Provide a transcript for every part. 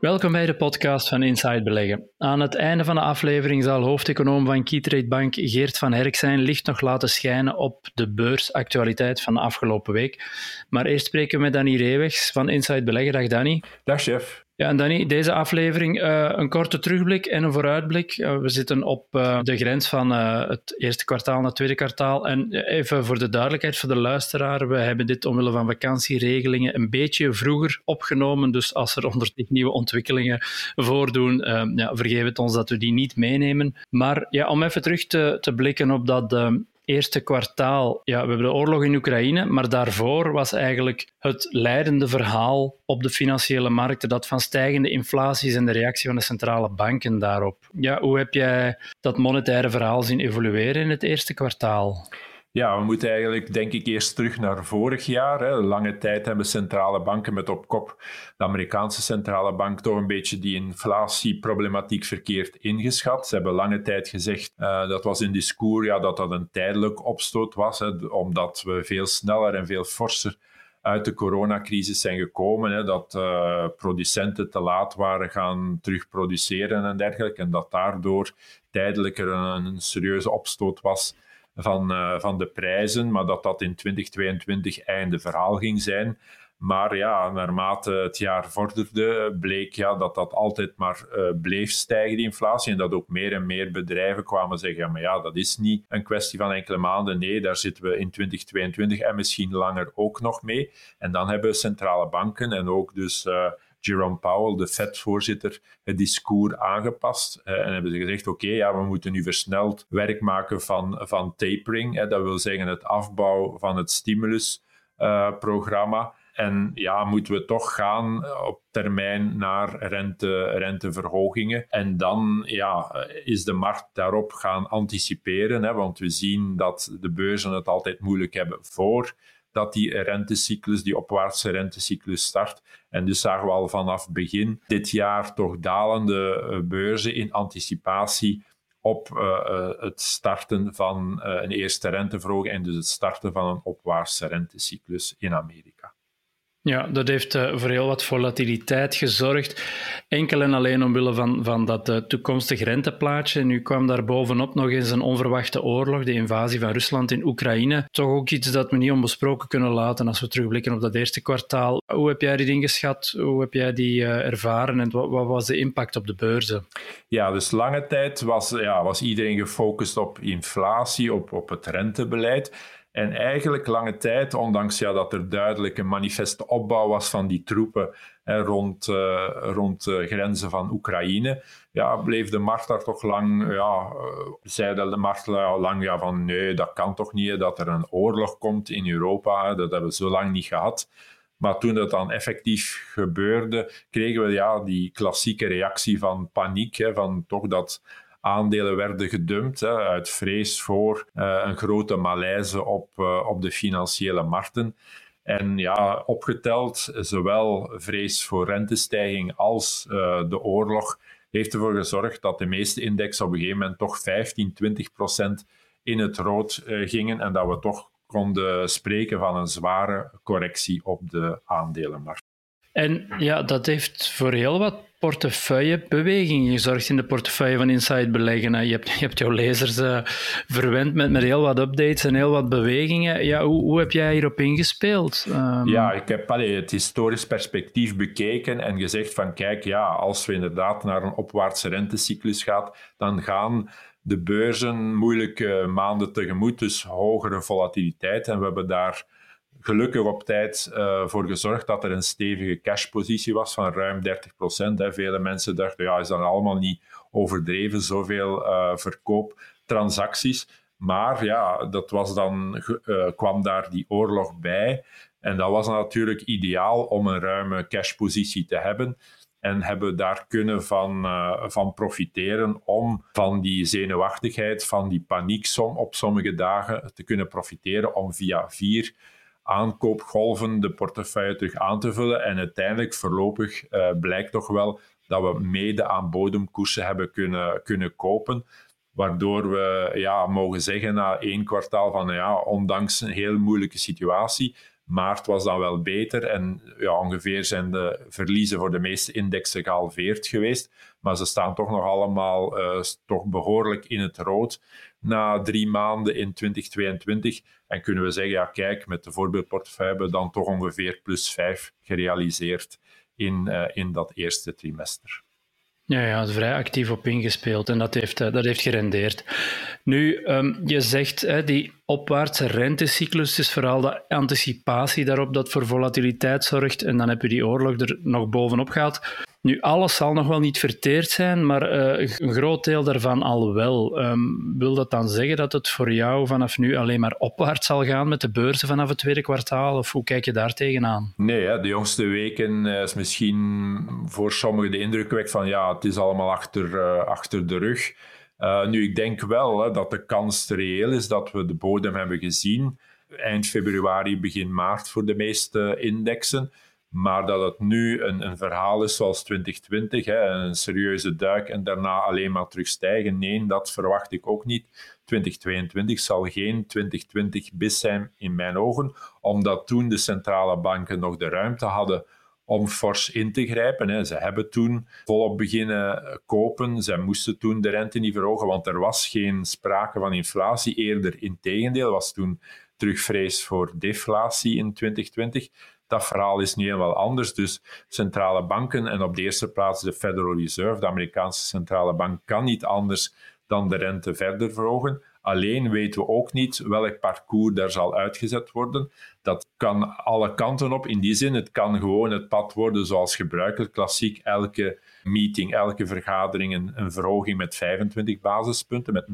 Welkom bij de podcast van Inside Beleggen. Aan het einde van de aflevering zal hoofdeconoom van Keytrade Bank Geert van Herk zijn licht nog laten schijnen op de beursactualiteit van de afgelopen week. Maar eerst spreken we met Danny Reewegs van Inside Beleggen. Dag Danny. Dag chef. Ja, en Danny, deze aflevering uh, een korte terugblik en een vooruitblik. Uh, we zitten op uh, de grens van het eerste kwartaal naar het tweede kwartaal. En even voor de duidelijkheid voor de luisteraar, we hebben dit omwille van vakantieregelingen een beetje vroeger opgenomen. Dus als er ondertussen nieuwe ontwikkelingen voordoen, ja, vergeef het ons dat we die niet meenemen. Maar ja, om even terug te, te blikken op dat eerste kwartaal, ja, we hebben de oorlog in Oekraïne, maar daarvoor was eigenlijk het leidende verhaal op de financiële markten dat van stijgende inflaties en de reactie van de centrale banken daarop. Ja, hoe heb jij dat monetaire verhaal zien evolueren in het eerste kwartaal? Ja, we moeten eigenlijk, denk ik, eerst terug naar vorig jaar. Hè. Lange tijd hebben centrale banken met op kop de Amerikaanse centrale bank toch een beetje die inflatieproblematiek verkeerd ingeschat. Ze hebben lange tijd gezegd, uh, dat was in discours, ja, dat dat een tijdelijk opstoot was, hè, omdat we veel sneller en veel forser uit de coronacrisis zijn gekomen. Hè, dat uh, producenten te laat waren gaan terugproduceren en dergelijke. En dat daardoor tijdelijk er een, een serieuze opstoot was van, uh, van de prijzen, maar dat dat in 2022 einde verhaal ging zijn. Maar ja, naarmate het jaar vorderde, bleek ja, dat dat altijd maar uh, bleef stijgen, die inflatie. En dat ook meer en meer bedrijven kwamen zeggen, ja, maar ja, dat is niet een kwestie van enkele maanden. Nee, daar zitten we in 2022 en misschien langer ook nog mee. En dan hebben centrale banken en ook dus... Uh, Jerome Powell, de Fed-voorzitter, het discours aangepast. en hebben ze gezegd: oké, ja, we moeten nu versneld werk maken van, van tapering. Dat wil zeggen het afbouw van het stimulusprogramma. En ja, moeten we toch gaan op termijn naar rente, renteverhogingen. En dan ja, is de markt daarop gaan anticiperen. Hè, want we zien dat de beurzen het altijd moeilijk hebben voor dat die rentecyclus, die opwaartse rentecyclus start. En dus zagen we al vanaf begin dit jaar toch dalende eh, beurzen in anticipatie op uh, het starten van een eerste renteverhoging en dus het starten van een opwaartse rentecyclus in Amerika. Ja, dat heeft uh, voor heel wat volatiliteit gezorgd. Enkel en alleen omwille van, van dat uh, toekomstig renteplaatje. Nu kwam daar bovenop nog eens een onverwachte oorlog, de invasie van Rusland in Oekraïne. Toch ook iets dat we niet onbesproken kunnen laten als we terugblikken op dat eerste kwartaal. Hoe heb jij die dingen geschat? Hoe heb jij die uh, ervaren en wat, wat, was de impact op de beurzen? Ja, dus lange tijd was, ja, was iedereen gefocust op inflatie, op, op het rentebeleid. En eigenlijk lange tijd, ondanks ja, dat er duidelijk een manifeste opbouw was van die troepen hè, rond, uh, rond de grenzen van Oekraïne, ja, bleef de markt daar toch lang, ja, uh, zei de markt lang ja, van nee, dat kan toch niet, dat er een oorlog komt in Europa, dat hebben we zo lang niet gehad. Maar toen dat dan effectief gebeurde, kregen we ja, die klassieke reactie van paniek, hè, van toch dat aandelen werden gedumpt hè, uit vrees voor uh, een grote malaise op, uh, op de financiële markten. En ja, opgeteld, zowel vrees voor rentestijging als uh, de oorlog heeft ervoor gezorgd dat de meeste indexen op een gegeven moment toch 15, 20 procent in het rood gingen en dat we toch konden spreken van een zware correctie op de aandelenmarkt. En ja, dat heeft voor heel wat portefeuillebeweging gezorgd in de portefeuille van Inside Beleggen. Je hebt, je hebt jouw lezers uh, verwend met, met heel wat updates en heel wat bewegingen. Ja, hoe, hoe heb jij hierop ingespeeld? Um... Ja, ik heb allee, het historisch perspectief bekeken en gezegd van kijk, ja, als we inderdaad naar een opwaartse rentecyclus gaan, dan gaan de beurzen moeilijke maanden tegemoet, dus hogere volatiliteit. En we hebben daar gelukkig op tijd uh, voor gezorgd dat er een stevige cashpositie was van ruim 30 procent. Vele mensen dachten, ja, is dat allemaal niet overdreven, zoveel uh, verkooptransacties. Maar ja, dat was dan, uh, kwam daar die oorlog bij. En dat was natuurlijk ideaal om een ruime cashpositie te hebben. en hebben daar kunnen van, van profiteren om van die zenuwachtigheid, van die paniek op sommige dagen te kunnen profiteren om via vier aankoopgolven de portefeuille terug aan te vullen. En uiteindelijk, voorlopig, uh, blijkt toch wel dat we mede aan bodemkoersen hebben kunnen, kunnen kopen. Waardoor we ja, mogen zeggen na één kwartaal van ja, ondanks een heel moeilijke situatie, maart was dan wel beter en ja, ongeveer zijn de verliezen voor de meeste indexen gehalveerd geweest. Maar ze staan toch nog allemaal uh, toch behoorlijk in het rood na drie maanden in 2022. En kunnen we zeggen, ja kijk, met de voorbeeldportefeuille hebben we dan toch ongeveer plus 5 gerealiseerd in, uh, in dat eerste trimester. Ja, ja, vrij actief op ingespeeld en dat heeft, eh, dat heeft gerendeerd. Nu, um, je zegt, hè, die opwaartse rentecyclus is vooral de anticipatie daarop dat voor volatiliteit zorgt en dan heb je die oorlog er nog bovenop gehaald. Nu, alles zal nog wel niet verteerd zijn, maar uh, een groot deel daarvan al wel. Um, wil dat dan zeggen dat het voor jou vanaf nu alleen maar opwaarts zal gaan met de beurzen vanaf het tweede kwartaal? Of hoe kijk je daar tegenaan? Nee, hè, de jongste weken is misschien voor sommigen de indruk wekt van ja, het is allemaal achter, uh, achter de rug. Nu, ik denk wel hè, dat de kans reëel is dat we de bodem hebben gezien eind februari, begin maart voor de meeste indexen. Maar dat het nu een, een verhaal is zoals 2020, hè, een serieuze duik en daarna alleen maar terugstijgen. Nee, dat verwacht ik ook niet. 2022 zal geen 2020 bis zijn in mijn ogen, omdat toen de centrale banken nog de ruimte hadden om fors in te grijpen. Hè. Ze hebben toen volop beginnen kopen. Ze moesten toen de rente niet verhogen, want er was geen sprake van inflatie. Eerder in tegendeel was toen terugvrees voor deflatie in 2020 dat verhaal is nu helemaal anders. Dus centrale banken en op de eerste plaats de Federal Reserve, de Amerikaanse centrale bank, kan niet anders dan de rente verder verhogen. Alleen weten we ook niet welk parcours daar zal uitgezet worden. Dat kan alle kanten op. In die zin, het kan gewoon het pad worden zoals gebruikelijk, klassiek. Elke meeting, elke vergadering een, verhoging met 25 basispunten, met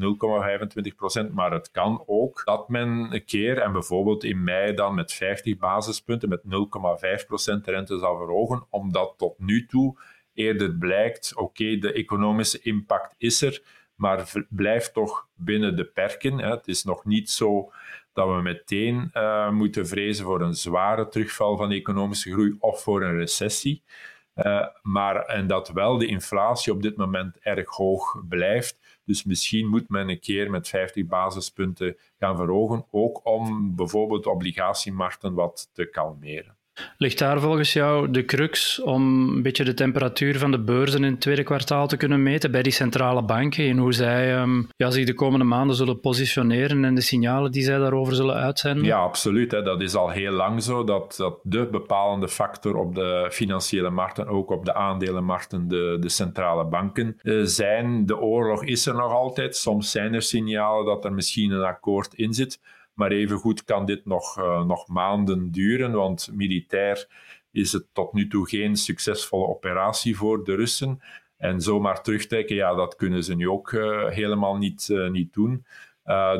0,25 procent. Maar het kan ook dat men een keer, en bijvoorbeeld in mei dan met 50 basispunten, met 0,5 procent rente zal verhogen, omdat tot nu toe eerder blijkt, oké, de economische impact is er, maar blijft toch binnen de perken. Hè. Het is nog niet zo dat we meteen uh, moeten vrezen voor een zware terugval van de economische groei of voor een recessie. Uh, maar, en dat wel de inflatie op dit moment erg hoog blijft. Dus misschien moet men een keer met 50 basispunten gaan verhogen, ook om bijvoorbeeld obligatiemarkten wat te kalmeren. Ligt daar volgens jou de crux om een beetje de temperatuur van de beurzen in het tweede kwartaal te kunnen meten bij die centrale banken en hoe zij um, ja, zich de komende maanden zullen positioneren en de signalen die zij daarover zullen uitzenden? Ja, absoluut. Hè. Dat is al heel lang zo dat, dat de bepalende factor op de financiële markten, ook op de aandelenmarkten, de, de centrale banken uh, zijn. De oorlog is er nog altijd. Soms zijn er signalen dat er misschien een akkoord in zit. Maar evengoed kan dit nog, uh, nog maanden duren, want militair is het tot nu toe geen succesvolle operatie voor de Russen. En zomaar terugtrekken, ja, dat kunnen ze nu ook uh, helemaal niet, uh, niet doen.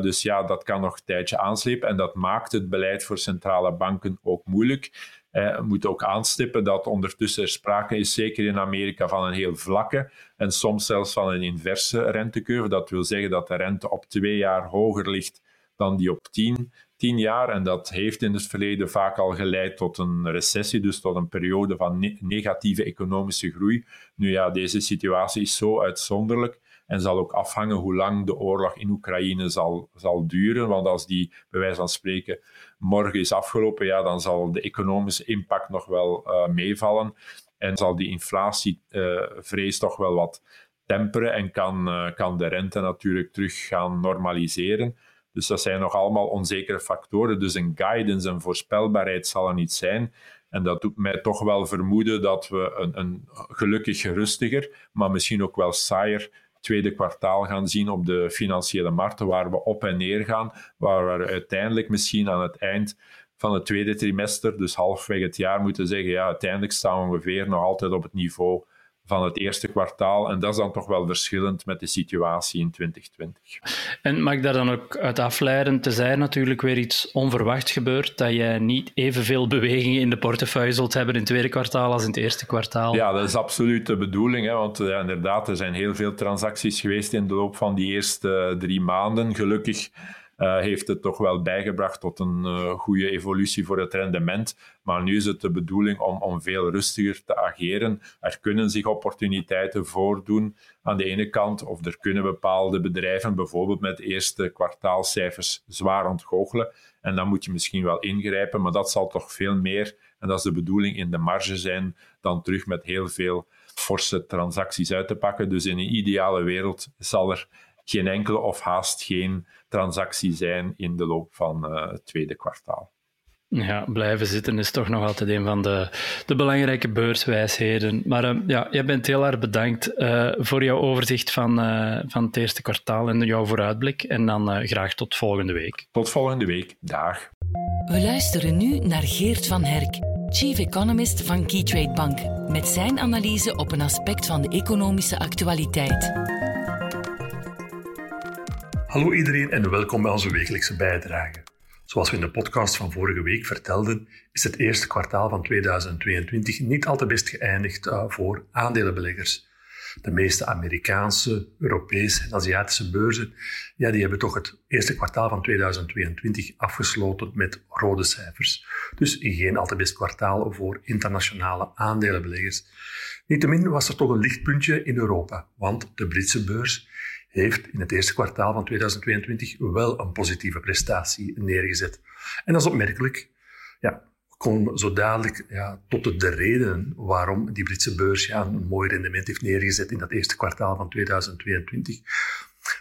Dus ja, dat kan nog een tijdje aanslepen. En dat maakt het beleid voor centrale banken ook moeilijk. We moeten ook aanstippen dat ondertussen er sprake is, zeker in Amerika, van een heel vlakke en soms zelfs van een inverse rentecurve. Dat wil zeggen dat de rente op twee jaar hoger ligt dan die op tien, tien jaar. En dat heeft in het verleden vaak al geleid tot een recessie, dus tot een periode van negatieve economische groei. Nu ja, deze situatie is zo uitzonderlijk en zal ook afhangen hoe lang de oorlog in Oekraïne zal, zal duren. Want als die, bij wijze van spreken, morgen is afgelopen, ja, dan zal de economische impact nog wel uh, meevallen. En zal die inflatievrees uh, toch wel wat temperen en kan, uh, kan de rente natuurlijk terug gaan normaliseren. Dus dat zijn nog allemaal onzekere factoren. Dus een guidance, een voorspelbaarheid zal er niet zijn. En dat doet mij toch wel vermoeden dat we een, een gelukkig rustiger, maar misschien ook wel saaier tweede kwartaal gaan zien op de financiële markten, waar we op en neer gaan, waar we uiteindelijk misschien aan het eind van het tweede trimester, dus halfweg het jaar, moeten zeggen, ja, uiteindelijk staan we ongeveer nog altijd op het niveau van het eerste kwartaal. En dat is dan toch wel verschillend met de situatie in 2020. En mag ik daar dan ook uit afleiden, tenzij natuurlijk weer iets onverwachts gebeurt, dat je niet evenveel bewegingen in de portefeuille zult hebben in het tweede kwartaal als in het eerste kwartaal? Ja, dat is absoluut de bedoeling. Hè, want ja, inderdaad, er zijn heel veel transacties geweest in de loop van die eerste drie maanden. Gelukkig uh, heeft het toch wel bijgebracht tot een uh, goede evolutie voor het rendement. Maar nu is het de bedoeling om, om veel rustiger te ageren. Er kunnen zich opportuniteiten voordoen aan de ene kant, of er kunnen bepaalde bedrijven bijvoorbeeld met eerste kwartaalcijfers zwaar ontgoochelen. En dan moet je misschien wel ingrijpen, maar dat zal toch veel meer, en dat is de bedoeling, in de marge zijn dan terug met heel veel forse transacties uit te pakken. Dus in een ideale wereld zal er geen enkele of haast geen transactie zijn in de loop van uh, het tweede kwartaal. Ja, blijven zitten is toch nog altijd een van de, de belangrijke beurswijsheden. Maar uh, ja, jij bent heel erg bedankt uh, voor jouw overzicht van, van het eerste kwartaal en jouw vooruitblik. En dan graag tot volgende week. Tot volgende week. Dag. We luisteren nu naar Geert van Herk, Chief Economist van Keytrade Bank, met zijn analyse op een aspect van de economische actualiteit. Hallo iedereen en welkom bij onze wekelijkse bijdrage. Zoals we in de podcast van vorige week vertelden, is het eerste kwartaal van 2022 niet al te best geëindigd uh, voor aandelenbeleggers. De meeste Amerikaanse, Europese en Aziatische beurzen ja, die hebben toch het eerste kwartaal van 2022 afgesloten met rode cijfers. Dus geen al te best kwartaal voor internationale aandelenbeleggers. Niettemin was er toch een lichtpuntje in Europa, want de Britse beurs heeft in het eerste kwartaal van 2022 wel een positieve prestatie neergezet. En dat is opmerkelijk. Ja, komen zo dadelijk ja, tot de redenen waarom die Britse beurs ja, een mooi rendement heeft neergezet in dat eerste kwartaal van 2022.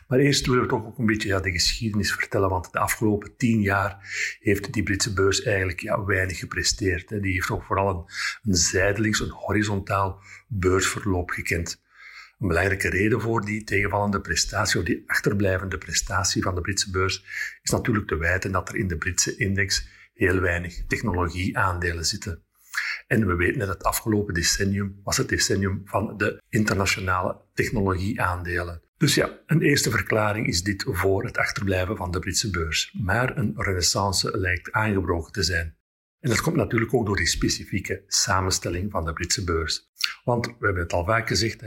Maar eerst willen we toch ook een beetje ja, de geschiedenis vertellen, want de afgelopen tien jaar heeft die Britse beurs eigenlijk ja, weinig gepresteerd. Hè. Die heeft toch vooral een, een zijdelings, een horizontaal beursverloop gekend. Een belangrijke reden voor die tegenvallende prestatie, of die achterblijvende prestatie van de Britse beurs, is natuurlijk te wijten dat er in de Britse index heel weinig technologieaandelen zitten. En we weten dat het afgelopen decennium was het decennium van de internationale technologieaandelen. Dus ja, een eerste verklaring is dit voor het achterblijven van de Britse beurs. Maar een renaissance lijkt aangebroken te zijn. En dat komt natuurlijk ook door die specifieke samenstelling van de Britse beurs. Want we hebben het al vaak gezegd,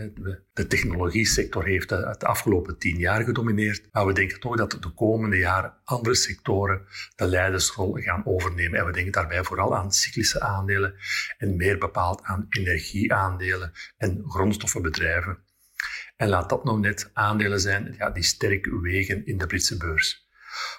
de technologie-sector heeft het afgelopen tien jaar gedomineerd. Maar we denken toch dat de komende jaren andere sectoren de leidersrol gaan overnemen. En we denken daarbij vooral aan cyclische aandelen en meer bepaald aan energieaandelen en grondstoffenbedrijven. En laat dat nou net aandelen zijn ja, die sterk wegen in de Britse beurs.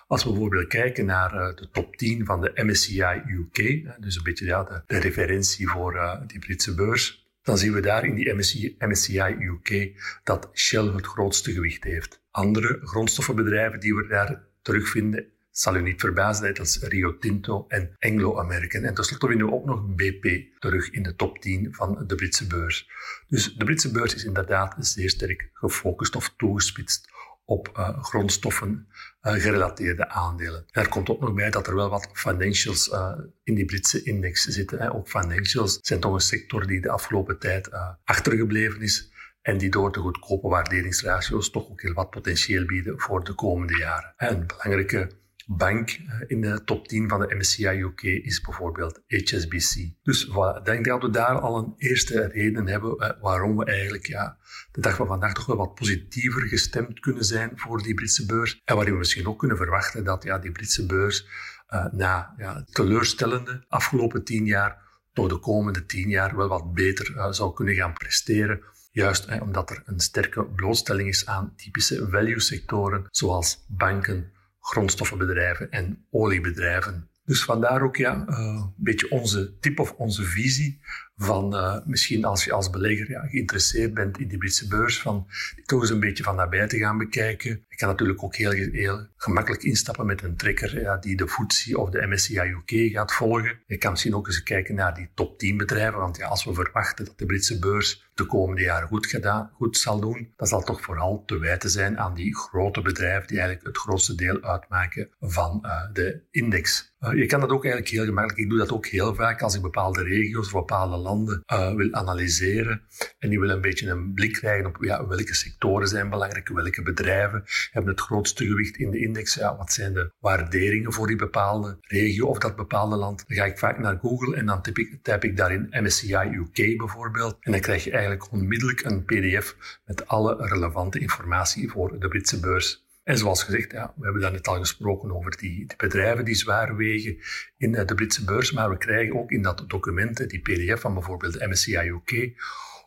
Als we bijvoorbeeld kijken naar uh, de top 10 van de MSCI UK, dus een beetje ja, de, referentie voor uh, die Britse beurs, dan zien we daar in die MSCI, UK dat Shell het grootste gewicht heeft. Andere grondstoffenbedrijven die we daar terugvinden, zal u niet verbazen, dat is Rio Tinto en Anglo American. En tenslotte vinden we ook nog BP terug in de top 10 van de Britse beurs. Dus de Britse beurs is inderdaad zeer sterk gefocust of toegespitst op uh, grondstoffen uh, gerelateerde aandelen. Er komt ook nog bij dat er wel wat financials uh, in die Britse index zitten. Hè. Ook financials zijn toch een sector die de afgelopen tijd achtergebleven is en die door de goedkope waarderingsratio's toch ook heel wat potentieel bieden voor de komende jaren. Een belangrijke bank eh, in de top 10 van de MSCI UK is bijvoorbeeld HSBC. Dus ik denk dat we daar al een eerste reden hebben eh, waarom we eigenlijk ja, de dag van vandaag toch wel wat positiever gestemd kunnen zijn voor die Britse beurs. En waarin we misschien ook kunnen verwachten dat ja, die Britse beurs uh, na ja, teleurstellende afgelopen tien jaar toch de komende tien jaar wel wat beter zou kunnen gaan presteren. Juist omdat er een sterke blootstelling is aan typische value sectoren zoals banken, grondstoffenbedrijven en oliebedrijven. Dus vandaar ook ja, uh, een beetje onze tip of onze visie van uh, misschien als je als belegger ja, geïnteresseerd bent in die Britse beurs, van toch eens een beetje van nabij te gaan bekijken. Je kan natuurlijk ook heel, gemakkelijk instappen met een trekker ja, die de FTSE of de MSCI UK gaat volgen. Je kan misschien ook eens kijken naar die top 10 bedrijven, want ja, als we verwachten dat de Britse beurs de komende jaren goed, gedaan, goed zal doen, dan zal toch vooral te wijten zijn aan die grote bedrijven die eigenlijk het grootste deel uitmaken van uh, de index. Uh, je kan dat ook eigenlijk heel gemakkelijk. Ik doe dat ook heel vaak als ik bepaalde regio's of bepaalde landen uh, wil analyseren. En die wil een beetje een blik krijgen op ja, welke sectoren zijn belangrijk, welke bedrijven hebben het grootste gewicht in de index. Ja, wat zijn de waarderingen voor die bepaalde regio of dat bepaalde land. Dan ga ik vaak naar Google en dan typ ik, typ ik daarin MSCI UK bijvoorbeeld. En dan krijg je eigenlijk onmiddellijk een pdf met alle relevante informatie voor de Britse beurs. En zoals gezegd, ja, we hebben daar net al gesproken over die, die, bedrijven die zwaar wegen in de Britse beurs, maar we krijgen ook in dat document, die pdf van bijvoorbeeld MSCI UK,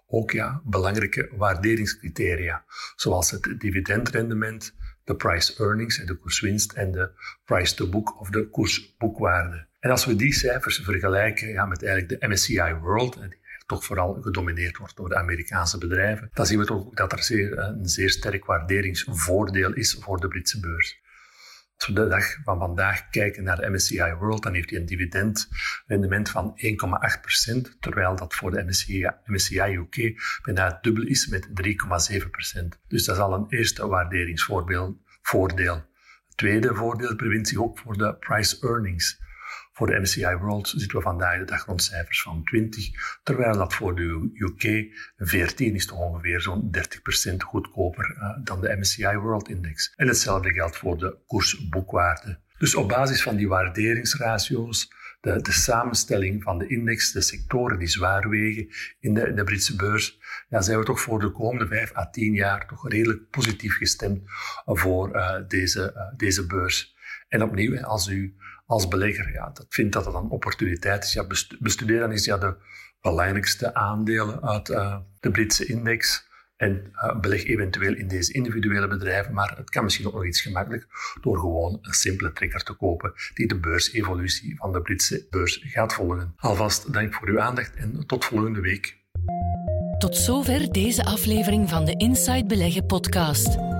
ook ja, belangrijke waarderingscriteria, zoals het dividendrendement, de price earnings, de koerswinst en de price to book of de koersboekwaarde. En als we die cijfers vergelijken ja, met eigenlijk de MSCI World, toch vooral gedomineerd wordt door de Amerikaanse bedrijven, dan zien we toch dat er zeer, een zeer sterk waarderingsvoordeel is voor de Britse beurs. Als we de dag van vandaag kijken naar de MSCI World, dan heeft hij een dividendrendement van 1,8%, terwijl dat voor de MSCI, MSCI UK bijna dubbel is met 3,7%. Dus dat is al een eerste waarderingsvoordeel. Het tweede voordeel bevindt zich ook voor de price earnings. Voor de MSCI World zitten we vandaag de dag rond cijfers van 20, terwijl dat voor de UK 14 is toch ongeveer zo'n 30% goedkoper uh, dan de MSCI World Index. En hetzelfde geldt voor de koersboekwaarde. Dus op basis van die waarderingsratio's, de, de, samenstelling van de index, de sectoren die zwaar wegen in de, de Britse beurs, ja, zijn we toch voor de komende 5 à 10 jaar toch redelijk positief gestemd voor uh, deze, uh, deze beurs. En opnieuw, als u als belegger ja, dat vindt dat het een opportuniteit is. Ja, bestuderen is ja de belangrijkste aandelen uit uh, de Britse index. En uh, beleg eventueel in deze individuele bedrijven, maar het kan misschien ook nog iets gemakkelijk door gewoon een simpele trekker te kopen die de beursevolutie van de Britse beurs gaat volgen. Alvast dank voor uw aandacht en tot volgende week. Tot zover deze aflevering van de Inside Beleggen podcast.